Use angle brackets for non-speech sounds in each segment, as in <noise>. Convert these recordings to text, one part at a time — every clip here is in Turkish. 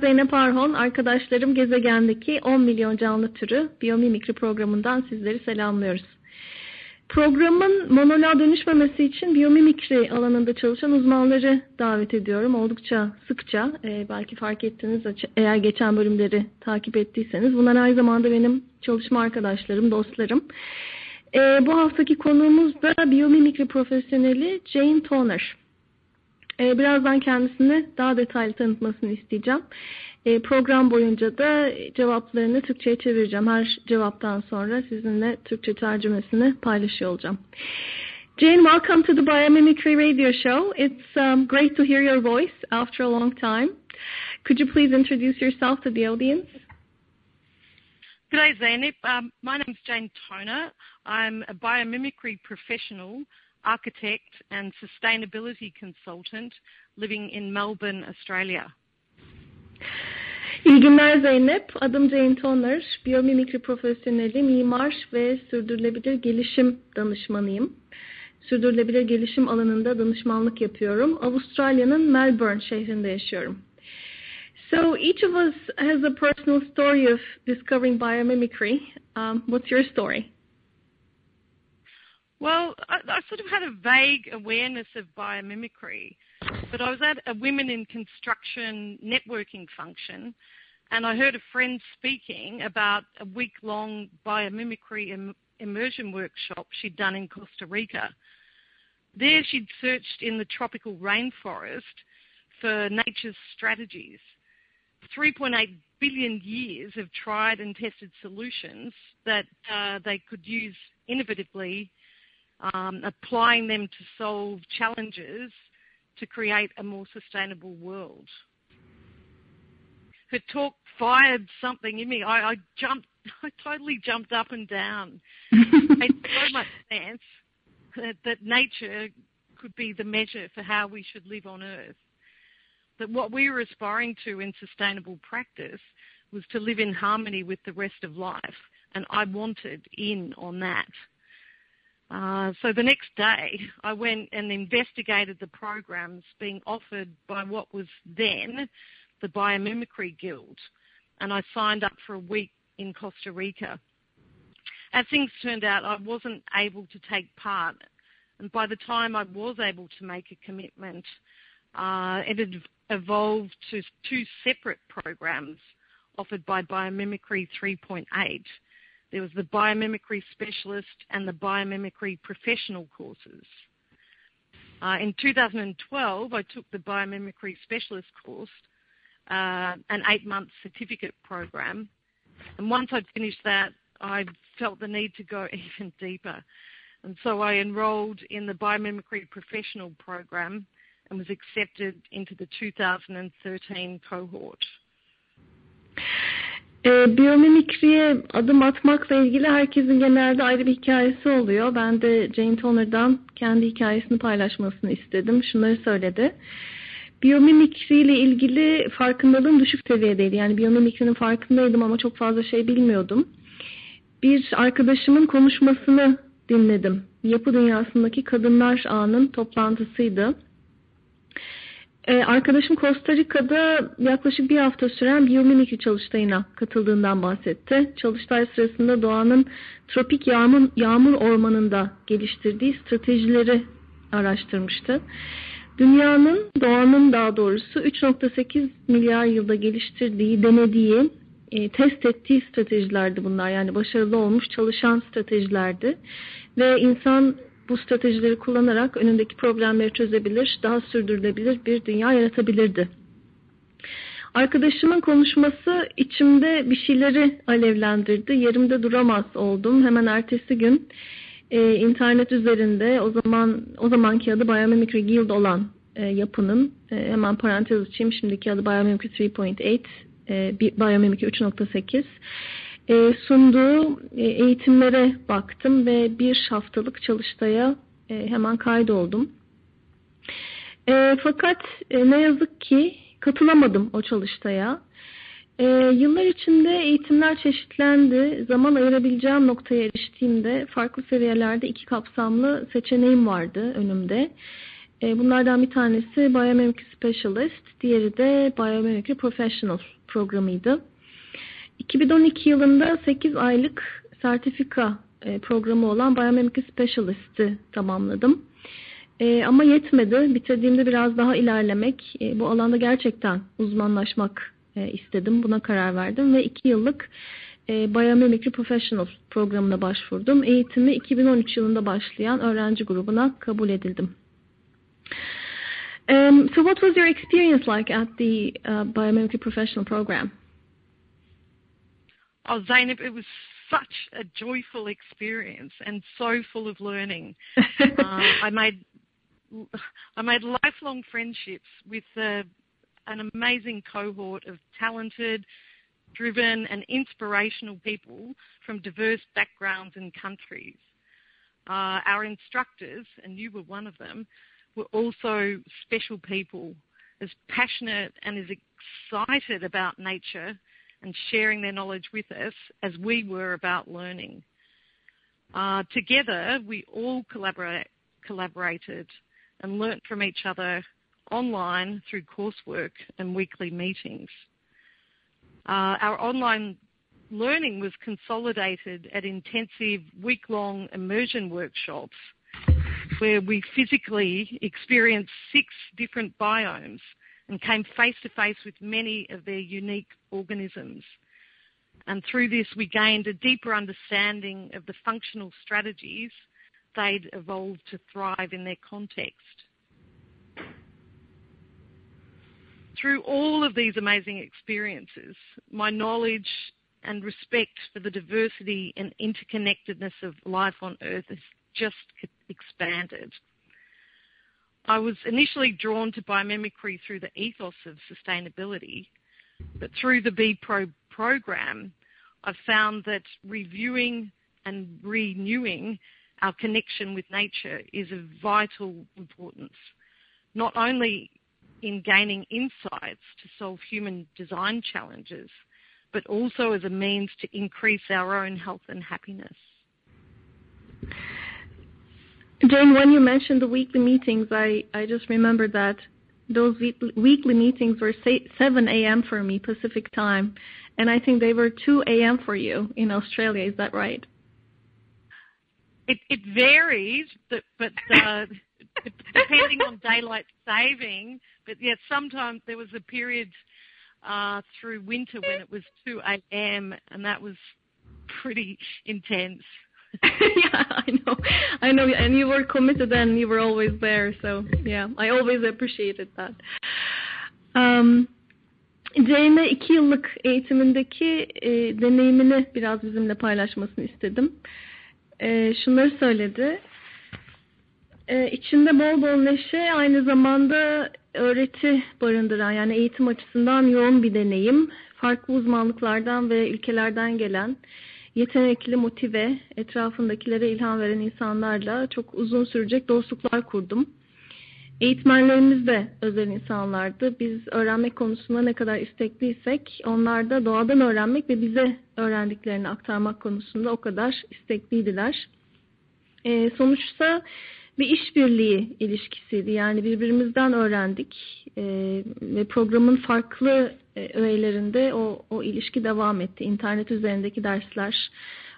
Zeynep Arhon. Arkadaşlarım gezegendeki 10 milyon canlı türü biyomimikri programından sizleri selamlıyoruz. Programın monoloğa dönüşmemesi için biyomimikri alanında çalışan uzmanları davet ediyorum. Oldukça sıkça e, belki fark ettiniz eğer geçen bölümleri takip ettiyseniz. Bunlar aynı zamanda benim çalışma arkadaşlarım, dostlarım. E, bu haftaki konuğumuz da biyomimikri profesyoneli Jane Toner. Birazdan kendisini daha detaylı tanıtmasını isteyeceğim. Program boyunca da cevaplarını Türkçe'ye çevireceğim. Her cevaptan sonra sizinle Türkçe tercümesini paylaşıyor olacağım. Jane, welcome to the Biomimicry Radio Show. It's um, great to hear your voice after a long time. Could you please introduce yourself to the audience? Good day, Zeynep. Um, my name is Jane Toner. I'm a biomimicry professional architect and sustainability consultant living in Melbourne, Australia. İyi günler Zeynep. Adım Jane Toner. Biyomimikri profesyoneli, mimar ve sürdürülebilir gelişim danışmanıyım. Sürdürülebilir gelişim alanında danışmanlık yapıyorum. Avustralya'nın Melbourne şehrinde yaşıyorum. So each of us has a personal story of discovering biomimicry. Um, what's your story? Well, I, I, sort of had a vague awareness of biomimicry, but I was at a Women in Construction networking function and I heard a friend speaking about a week long biomimicry Im- immersion workshop she'd done in Costa Rica. There, she'd searched in the tropical rainforest for nature's strategies. 3.8 billion years of tried and tested solutions that uh, they could use innovatively um, applying them to solve challenges to create a more sustainable world. Her talk fired something in me. I, I jumped, <laughs> I totally jumped up and down. <laughs> it made so much sense that, that nature could be the measure for how we should live on Earth. That what we were aspiring to in sustainable practice was to live in harmony with the rest of life, and I wanted in on that. Uh, so the next day, I went and investigated the programs being offered by what was then the Biomimicry Guild, and I signed up for a week in Costa Rica. As things turned out, I wasn't able to take part, and by the time I was able to make a commitment, uh, it had evolved to two separate programs offered by Biomimicry 3.8 there was the biomimicry specialist and the biomimicry professional courses. Uh, in 2012, I took the biomimicry specialist course, uh, an eight-month certificate program, and once I'd finished that, I felt the need to go <laughs> even deeper. And so I enrolled in the biomimicry professional program and was accepted into the 2013 cohort. E, biyomimikriye adım atmakla ilgili herkesin genelde ayrı bir hikayesi oluyor. Ben de Jane Toner'dan kendi hikayesini paylaşmasını istedim. Şunları söyledi. Biyomimikriyle ilgili farkındalığım düşük seviyedeydi. Yani biyomimikrinin farkındaydım ama çok fazla şey bilmiyordum. Bir arkadaşımın konuşmasını dinledim. Yapı dünyasındaki kadınlar ağının toplantısıydı. Ee, arkadaşım Costa Rica'da yaklaşık bir hafta süren biyomimikri çalıştayına katıldığından bahsetti. Çalıştay sırasında doğanın tropik yağmur, yağmur ormanında geliştirdiği stratejileri araştırmıştı. Dünyanın, doğanın daha doğrusu 3.8 milyar yılda geliştirdiği, denediği, e, test ettiği stratejilerdi bunlar. Yani başarılı olmuş çalışan stratejilerdi. Ve insan bu stratejileri kullanarak önündeki problemleri çözebilir, daha sürdürülebilir bir dünya yaratabilirdi. Arkadaşımın konuşması içimde bir şeyleri alevlendirdi. Yerimde duramaz oldum. Hemen ertesi gün e, internet üzerinde o zaman o zamanki adı Biomimicry Guild olan e, yapının e, hemen parantez açayım. Şimdiki adı Biomimicry 3.8 e, Biomimicry 3.8 e, sunduğu e, eğitimlere baktım ve bir haftalık çalıştaya e, hemen kaydoldum. E, fakat e, ne yazık ki katılamadım o çalıştaya. E, yıllar içinde eğitimler çeşitlendi. Zaman ayırabileceğim noktaya eriştiğimde farklı seviyelerde iki kapsamlı seçeneğim vardı önümde. E, bunlardan bir tanesi Biomimicry Specialist, diğeri de Biomimicry Professional programıydı. 2012 yılında 8 aylık sertifika e, programı olan Biomimicry Specialist'i tamamladım. E, ama yetmedi. Bitirdiğimde biraz daha ilerlemek, e, bu alanda gerçekten uzmanlaşmak istedim. Buna karar verdim ve 2 yıllık e, Biomimicry Professional programına başvurdum. Eğitimi 2013 yılında başlayan öğrenci grubuna kabul edildim. Um, so what was your experience like at the uh, Biomimicry Professional program? Oh, Zainab, it was such a joyful experience and so full of learning. uh, <laughs> I made I made lifelong friendships with uh, an amazing cohort of talented, driven, and inspirational people from diverse backgrounds and countries. Uh, our instructors, and you were one of them, were also special people, as passionate and as excited about nature and sharing their knowledge with us as we were about learning. Uh, together, we all collaborate, collaborated and learnt from each other online through coursework and weekly meetings. Uh, our online learning was consolidated at intensive week-long immersion workshops where we physically experienced six different biomes and came face to face with many of their unique organisms. And through this, we gained a deeper understanding of the functional strategies they'd evolved to thrive in their context. Through all of these amazing experiences, my knowledge and respect for the diversity and interconnectedness of life on Earth has just expanded. I was initially drawn to biomimicry through the ethos of sustainability, but through the B Pro program, I've found that reviewing and renewing our connection with nature is of vital importance, not only in gaining insights to solve human design challenges, but also as a means to increase our own health and happiness. Jane, when you mentioned the weekly meetings, I, I just remembered that those weekly meetings were 7 a.m. for me Pacific time, and I think they were 2 a.m. for you in Australia. Is that right? It, it varies, but, but uh, <laughs> depending on daylight saving. But yes, sometimes there was a period uh, through winter when it was 2 a.m. and that was pretty intense. <laughs> yeah, I know, I know, and you were committed and you were always there. So yeah, I always appreciated that. Um, Jane'e iki yıllık eğitimindeki e, deneyimini biraz bizimle paylaşmasını istedim. E, şunları söyledi. E, içinde bol bol neşe, aynı zamanda öğreti barındıran, yani eğitim açısından yoğun bir deneyim. Farklı uzmanlıklardan ve ülkelerden gelen yetenekli, motive, etrafındakilere ilham veren insanlarla çok uzun sürecek dostluklar kurdum. Eğitmenlerimiz de özel insanlardı. Biz öğrenmek konusunda ne kadar istekliysek onlar da doğadan öğrenmek ve bize öğrendiklerini aktarmak konusunda o kadar istekliydiler. E, sonuçta bir işbirliği ilişkisiydi. Yani birbirimizden öğrendik e, ve programın farklı öğelerinde o, o ilişki devam etti. İnternet üzerindeki dersler,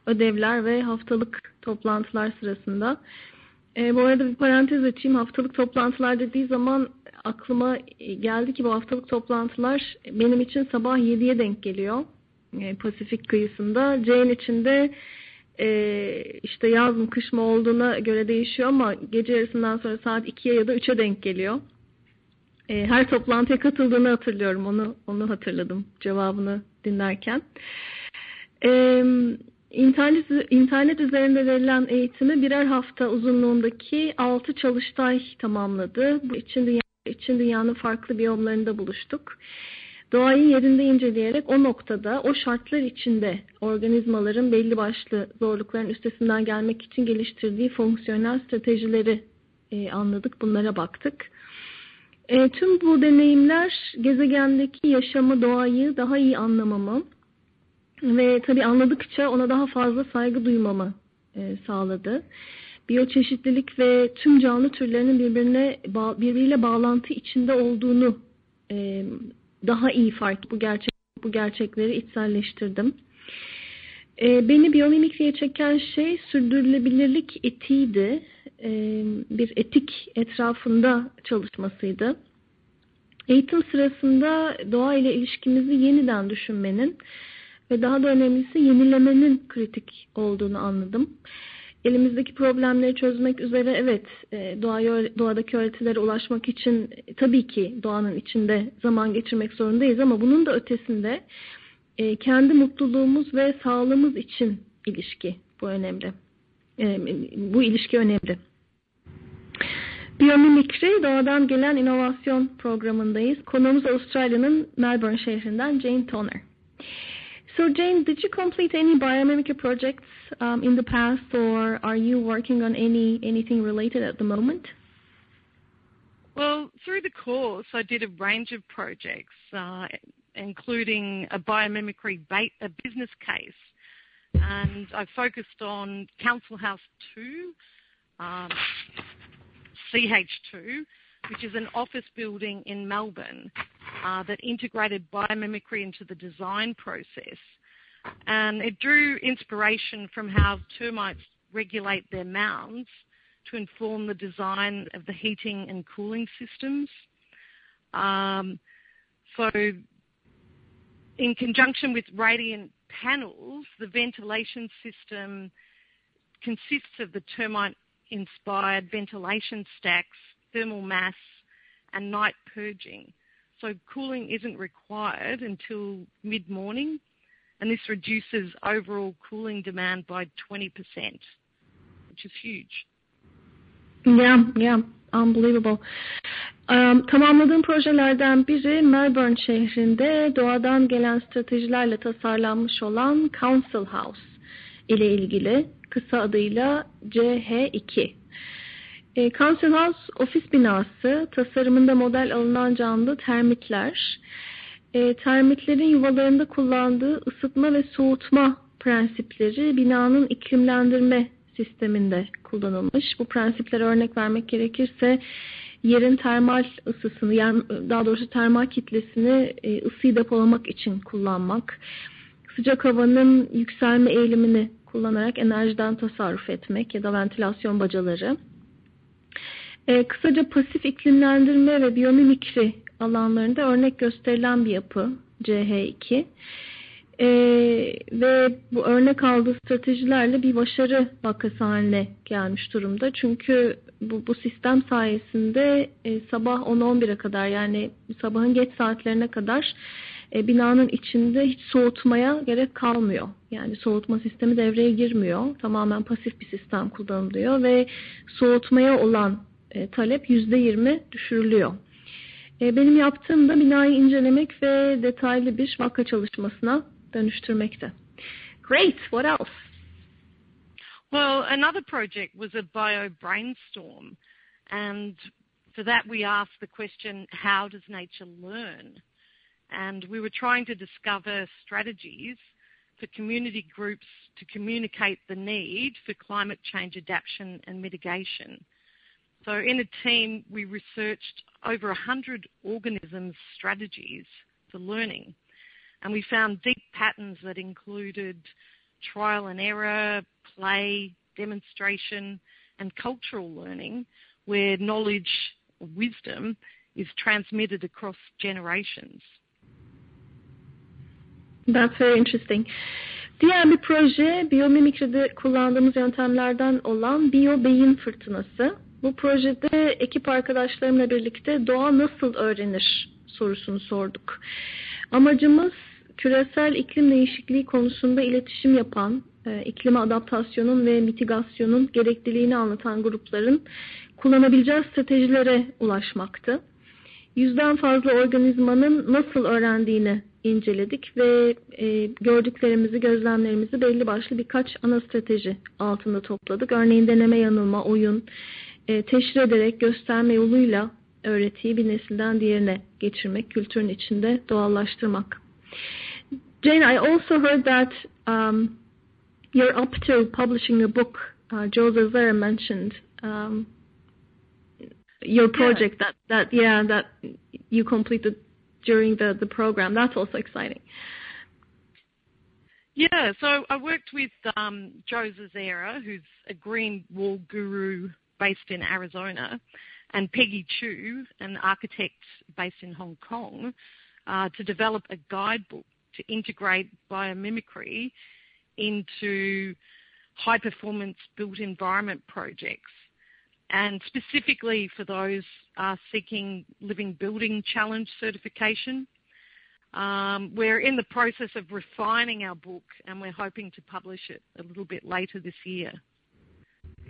ödevler ve haftalık toplantılar sırasında. E, bu arada bir parantez açayım. Haftalık toplantılar dediği zaman aklıma geldi ki bu haftalık toplantılar benim için sabah 7'ye denk geliyor. E, Pasifik kıyısında. Jane için de e, işte yaz mı kış mı olduğuna göre değişiyor ama gece yarısından sonra saat 2'ye ya da 3'e denk geliyor. E, her toplantıya katıldığını hatırlıyorum. Onu onu hatırladım cevabını dinlerken. E, internet, internet üzerinde verilen eğitimi birer hafta uzunluğundaki 6 çalıştay tamamladı. Bu için, dünya, için dünyanın farklı biyomlarında buluştuk. Doğayı yerinde inceleyerek o noktada, o şartlar içinde organizmaların belli başlı zorlukların üstesinden gelmek için geliştirdiği fonksiyonel stratejileri e, anladık, bunlara baktık. E, tüm bu deneyimler gezegendeki yaşamı, doğayı daha iyi anlamamı ve tabii anladıkça ona daha fazla saygı duymamı e, sağladı. Biyoçeşitlilik ve tüm canlı türlerinin birbirine birbiriyle bağlantı içinde olduğunu e, daha iyi fark bu gerçek bu gerçekleri içselleştirdim. E, beni biyomimikriye çeken şey sürdürülebilirlik etiğiydi. Bir etik etrafında çalışmasıydı. Eğitim sırasında doğa ile ilişkimizi yeniden düşünmenin ve daha da önemlisi yenilemenin kritik olduğunu anladım. Elimizdeki problemleri çözmek üzere evet doğaya, doğadaki öğretilere ulaşmak için e, tabii ki doğanın içinde zaman geçirmek zorundayız ama bunun da ötesinde kendi mutluluğumuz ve sağlığımız için ilişki bu önemli. Bu ilişki önemli. Biyomimikri doğadan gelen inovasyon programındayız. Konuğumuz Avustralya'nın Melbourne şehrinden Jane Toner. So Jane, did you complete any biomimicry projects um, in the past, or are you working on any anything related at the moment? Well, through the course, I did a range of projects, uh, including a biomimicry a business case, and I focused on Council House 2, um, CH2, which is an office building in Melbourne uh, that integrated biomimicry into the design process. And it drew inspiration from how termites regulate their mounds to inform the design of the heating and cooling systems. Um, so, in conjunction with radiant panels, the ventilation system consists of the termite inspired ventilation stacks, thermal mass, and night purging. So cooling isn't required until mid morning, and this reduces overall cooling demand by 20%, which is huge. Yeah, yeah. Unbelievable. Um, tamamladığım projelerden biri Melbourne şehrinde doğadan gelen stratejilerle tasarlanmış olan Council House ile ilgili kısa adıyla CH2 e, Council House ofis binası, tasarımında model alınan canlı termitler, e, termitlerin yuvalarında kullandığı ısıtma ve soğutma prensipleri binanın iklimlendirme sisteminde kullanılmış. Bu prensiplere örnek vermek gerekirse yerin termal ısısını, daha doğrusu termal kitlesini e, ısıyı depolamak için kullanmak, sıcak havanın yükselme eğilimini kullanarak enerjiden tasarruf etmek ya da ventilasyon bacaları, e, kısaca pasif iklimlendirme ve biyomimikri alanlarında örnek gösterilen bir yapı CH2. E, ve bu örnek aldığı stratejilerle bir başarı vakası haline gelmiş durumda. Çünkü bu, bu sistem sayesinde e, sabah 10-11'e kadar yani sabahın geç saatlerine kadar e, binanın içinde hiç soğutmaya gerek kalmıyor. Yani soğutma sistemi devreye girmiyor. Tamamen pasif bir sistem kullanılıyor ve soğutmaya olan e, talep %20 düşürülüyor. E, benim yaptığım da binayı incelemek ve detaylı bir vaka çalışmasına dönüştürmekte. Great. What else? Well, another project was a bio brainstorm, and for that we asked the question, how does nature learn? And we were trying to discover strategies for community groups to communicate the need for climate change adaptation and mitigation. So in a team, we researched over 100 organisms' strategies for learning. And we found deep patterns that included trial and error, play, demonstration, and cultural learning, where knowledge, wisdom, is transmitted across generations. That's very interesting. Diğer bir proje biyomimikride kullandığımız yöntemlerden olan biyo beyin fırtınası. Bu projede ekip arkadaşlarımla birlikte doğa nasıl öğrenir sorusunu sorduk. Amacımız küresel iklim değişikliği konusunda iletişim yapan, e, iklime adaptasyonun ve mitigasyonun gerekliliğini anlatan grupların kullanabileceği stratejilere ulaşmaktı. Yüzden fazla organizmanın nasıl öğrendiğini inceledik ve e, gördüklerimizi, gözlemlerimizi belli başlı birkaç ana strateji altında topladık. Örneğin deneme yanılma, oyun, e, teşhir ederek gösterme yoluyla öğretiyi bir nesilden diğerine geçirmek, kültürün içinde doğallaştırmak. Jane, I also heard that um, you're up to publishing a book. Uh, Joe Zazara mentioned um, your project yeah. that that yeah that you completed during the the program. That's also exciting. Yeah, so I worked with um, Joe Zazera, who's a green wall guru based in Arizona, and Peggy Chu, an architect based in Hong Kong, uh, to develop a guidebook to integrate biomimicry into high performance built environment projects and specifically for those uh, seeking Living Building Challenge certification. Um, we're in the process of refining our book and we're hoping to publish it a little bit later this year.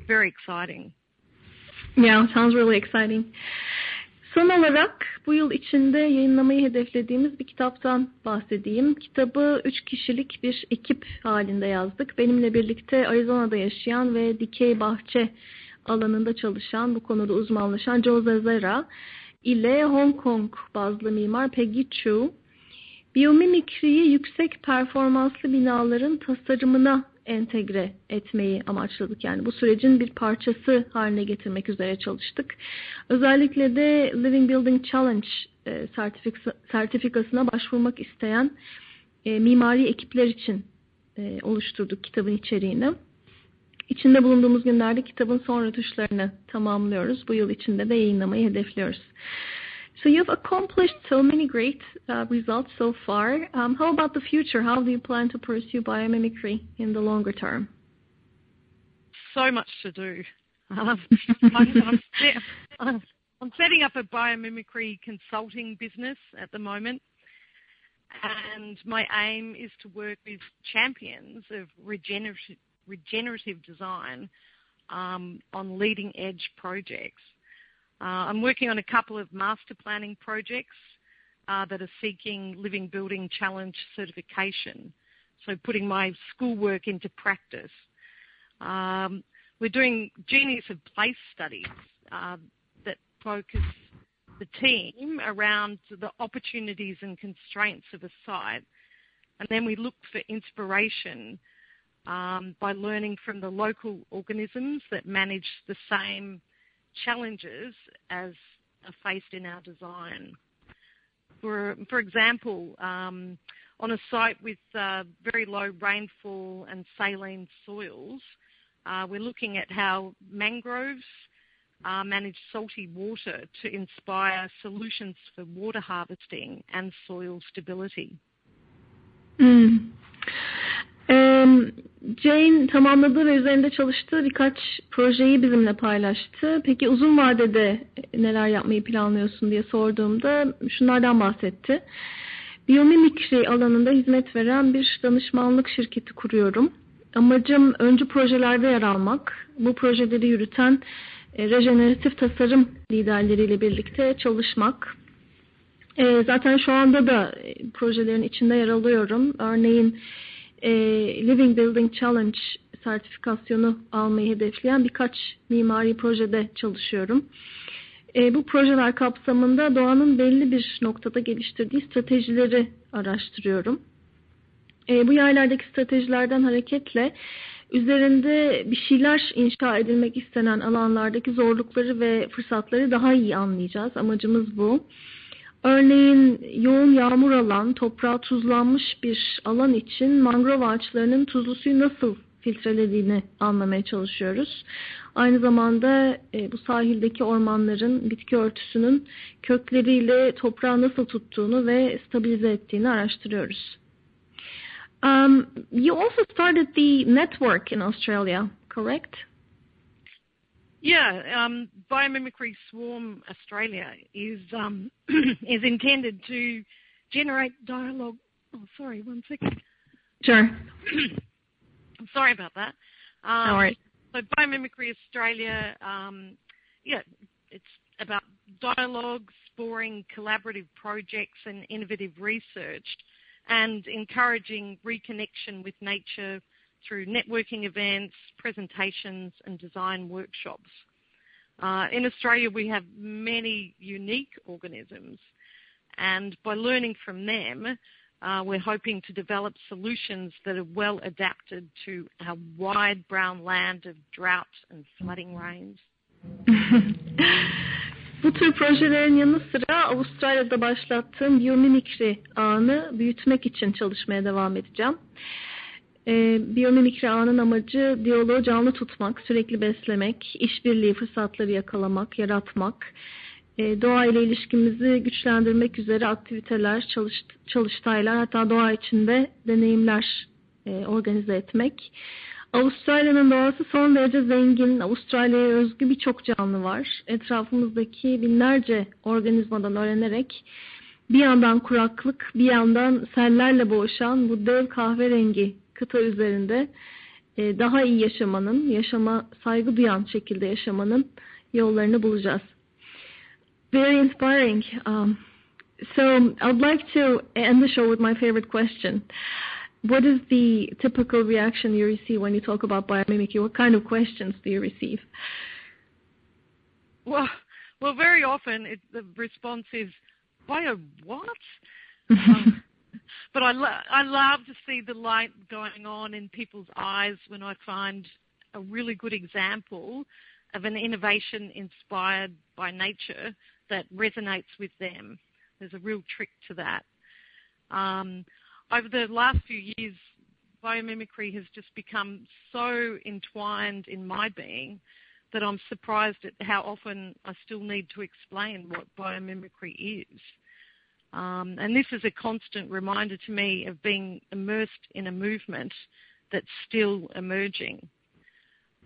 Very exciting. Yeah, sounds really exciting. Son olarak bu yıl içinde yayınlamayı hedeflediğimiz bir kitaptan bahsedeyim. Kitabı üç kişilik bir ekip halinde yazdık. Benimle birlikte Arizona'da yaşayan ve dikey bahçe alanında çalışan, bu konuda uzmanlaşan Joe Zazera ile Hong Kong bazlı mimar Peggy Chu, biyomimikriyi yüksek performanslı binaların tasarımına entegre etmeyi amaçladık. Yani bu sürecin bir parçası haline getirmek üzere çalıştık. Özellikle de Living Building Challenge e, sertifikasına başvurmak isteyen e, mimari ekipler için e, oluşturduk kitabın içeriğini. İçinde bulunduğumuz günlerde kitabın son rötuşlarını tamamlıyoruz. Bu yıl içinde de yayınlamayı hedefliyoruz. So you've accomplished so many great uh, results so far. Um, how about the future? How do you plan to pursue biomimicry in the longer term? So much to do. Um, <laughs> I'm, I'm, I'm setting up a biomimicry consulting business at the moment. And my aim is to work with champions of regenerative, regenerative design um, on leading edge projects. Uh, I'm working on a couple of master planning projects uh, that are seeking Living Building Challenge certification, so putting my schoolwork into practice. Um, we're doing Genius of Place studies uh, that focus the team around the opportunities and constraints of a site, and then we look for inspiration um, by learning from the local organisms that manage the same challenges as are faced in our design. For, for example, um, on a site with uh, very low rainfall and saline soils, uh, we're looking at how mangroves uh, manage salty water to inspire solutions for water harvesting and soil stability. Mm. Jane tamamladığı ve üzerinde çalıştığı birkaç projeyi bizimle paylaştı. Peki uzun vadede neler yapmayı planlıyorsun diye sorduğumda şunlardan bahsetti. Biyomimikri alanında hizmet veren bir danışmanlık şirketi kuruyorum. Amacım öncü projelerde yer almak, bu projeleri yürüten e, rejeneratif tasarım liderleriyle birlikte çalışmak. E, zaten şu anda da e, projelerin içinde yer alıyorum. Örneğin e, Living Building Challenge sertifikasyonu almayı hedefleyen birkaç mimari projede çalışıyorum. E, bu projeler kapsamında doğanın belli bir noktada geliştirdiği stratejileri araştırıyorum. E, bu yaylardaki stratejilerden hareketle üzerinde bir şeyler inşa edilmek istenen alanlardaki zorlukları ve fırsatları daha iyi anlayacağız. Amacımız bu. Örneğin yoğun yağmur alan, toprağı tuzlanmış bir alan için mangrove ağaçlarının tuzlu suyu nasıl filtrelediğini anlamaya çalışıyoruz. Aynı zamanda e, bu sahildeki ormanların bitki örtüsünün kökleriyle toprağı nasıl tuttuğunu ve stabilize ettiğini araştırıyoruz. Um, you also started the network in Australia, correct? Yeah, um, Biomimicry Swarm Australia is um, <clears throat> is intended to generate dialogue. Oh, sorry, one second. Sure. <clears throat> I'm sorry about that. Um, no worries. So Biomimicry Australia, um, yeah, it's about dialogue, sporing collaborative projects and innovative research, and encouraging reconnection with nature through networking events, presentations, and design workshops. Uh, in Australia, we have many unique organisms, and by learning from them, uh, we're hoping to develop solutions that are well adapted to our wide brown land of drought and flooding rains. <laughs> Bu tür projelerin yanı sıra Avustralya'da başlattığım biyomimikri ağını büyütmek için çalışmaya devam edeceğim. E, biyomimikri ağının amacı diyaloğu canlı tutmak, sürekli beslemek, işbirliği fırsatları yakalamak, yaratmak, e, doğa ile ilişkimizi güçlendirmek üzere aktiviteler, çalış, çalıştaylar hatta doğa içinde deneyimler e, organize etmek. Avustralya'nın doğası son derece zengin. Avustralya'ya özgü birçok canlı var. Etrafımızdaki binlerce organizmadan öğrenerek bir yandan kuraklık, bir yandan sellerle boğuşan bu dev kahverengi kıta üzerinde e, daha iyi yaşamanın, yaşama saygı duyan şekilde yaşamanın yollarını bulacağız. Very inspiring. Um, so I'd like to end the show with my favorite question. What is the typical reaction you receive when you talk about biomimicry? What kind of questions do you receive? Well, well, very often it, the response is, "Bio what?" <laughs> um, but I, lo- I love to see the light going on in people's eyes when I find a really good example of an innovation inspired by nature that resonates with them. There's a real trick to that. Um, over the last few years, biomimicry has just become so entwined in my being that I'm surprised at how often I still need to explain what biomimicry is. Um, and this is a constant reminder to me of being immersed in a movement that's still emerging.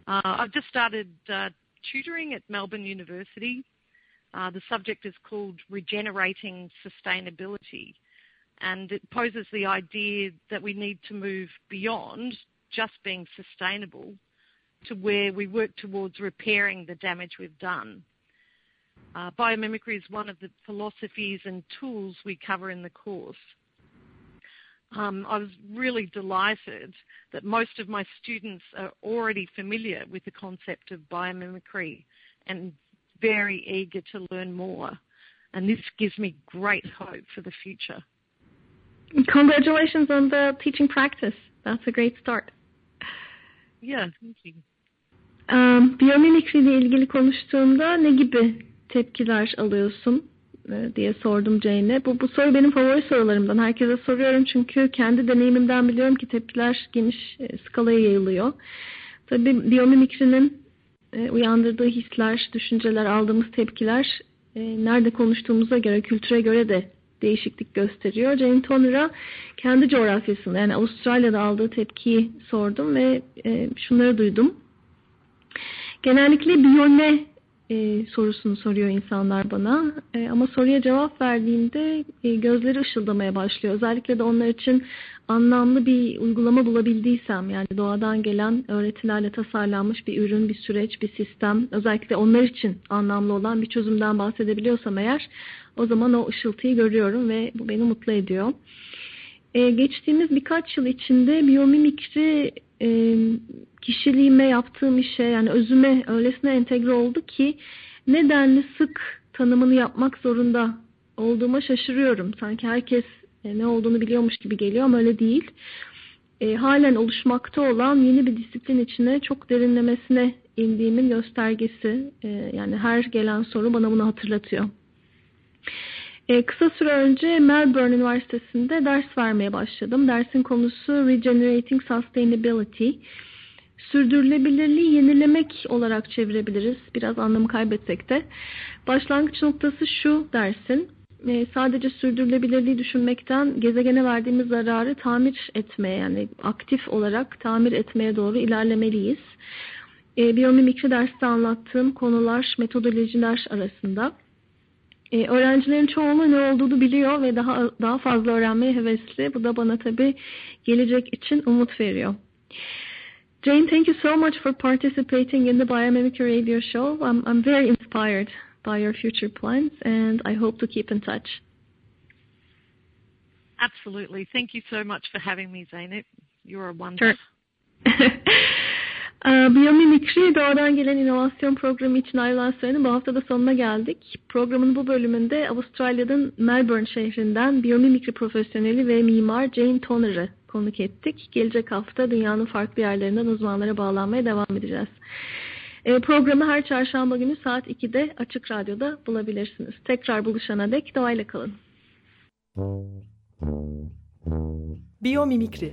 Uh, I've just started uh, tutoring at Melbourne University. Uh, the subject is called Regenerating Sustainability, and it poses the idea that we need to move beyond just being sustainable to where we work towards repairing the damage we've done. Uh, biomimicry is one of the philosophies and tools we cover in the course. Um, I was really delighted that most of my students are already familiar with the concept of biomimicry and very eager to learn more. And this gives me great hope for the future. Congratulations on the teaching practice. That's a great start. Yeah, thank you. Um, biyomimikri ile ilgili konuştuğumda ne gibi tepkiler alıyorsun e, diye sordum Jane'e. Bu, bu soru benim favori sorularımdan. Herkese soruyorum çünkü kendi deneyimimden biliyorum ki tepkiler geniş e, skalaya yayılıyor. Tabii biyomimikrinin e, uyandırdığı hisler, düşünceler, aldığımız tepkiler nerede konuştuğumuza göre, kültüre göre de değişiklik gösteriyor. Jane Toner'a kendi coğrafyasında yani Avustralya'da aldığı tepkiyi sordum ve şunları duydum. Genellikle biyone e, sorusunu soruyor insanlar bana. E, ama soruya cevap verdiğimde e, gözleri ışıldamaya başlıyor. Özellikle de onlar için anlamlı bir uygulama bulabildiysem yani doğadan gelen öğretilerle tasarlanmış bir ürün, bir süreç, bir sistem özellikle onlar için anlamlı olan bir çözümden bahsedebiliyorsam eğer o zaman o ışıltıyı görüyorum ve bu beni mutlu ediyor. Ee, geçtiğimiz birkaç yıl içinde biyomimikri e, kişiliğime yaptığım işe yani özüme öylesine entegre oldu ki nedenli sık tanımını yapmak zorunda olduğuma şaşırıyorum. Sanki herkes e, ne olduğunu biliyormuş gibi geliyor ama öyle değil. E, halen oluşmakta olan yeni bir disiplin içine çok derinlemesine indiğimin göstergesi. E, yani her gelen soru bana bunu hatırlatıyor. E, kısa süre önce Melbourne Üniversitesi'nde ders vermeye başladım. Dersin konusu Regenerating Sustainability. Sürdürülebilirliği yenilemek olarak çevirebiliriz. Biraz anlamı kaybetsek de. Başlangıç noktası şu dersin. E, sadece sürdürülebilirliği düşünmekten gezegene verdiğimiz zararı tamir etmeye yani aktif olarak tamir etmeye doğru ilerlemeliyiz. e, biyomimikri derste anlattığım konular, metodolojiler arasında. E, öğrencilerin çoğunluğu ne olduğunu biliyor ve daha daha fazla öğrenmeye hevesli. Bu da bana tabii gelecek için umut veriyor. Jane, thank you so much for participating in the Biomimicry Radio Show. I'm, I'm very inspired by your future plans and I hope to keep in touch. Absolutely. Thank you so much for having me, Zainab. You're a wonder. Sure. <laughs> Ee, Biyomimikri Doğadan Gelen İnovasyon Programı için ayrılan sürenin bu haftada sonuna geldik. Programın bu bölümünde Avustralya'nın Melbourne şehrinden biyomimikri profesyoneli ve mimar Jane Toner'ı konuk ettik. Gelecek hafta dünyanın farklı yerlerinden uzmanlara bağlanmaya devam edeceğiz. Ee, programı her çarşamba günü saat 2'de Açık Radyo'da bulabilirsiniz. Tekrar buluşana dek doğayla kalın. Biyomimikri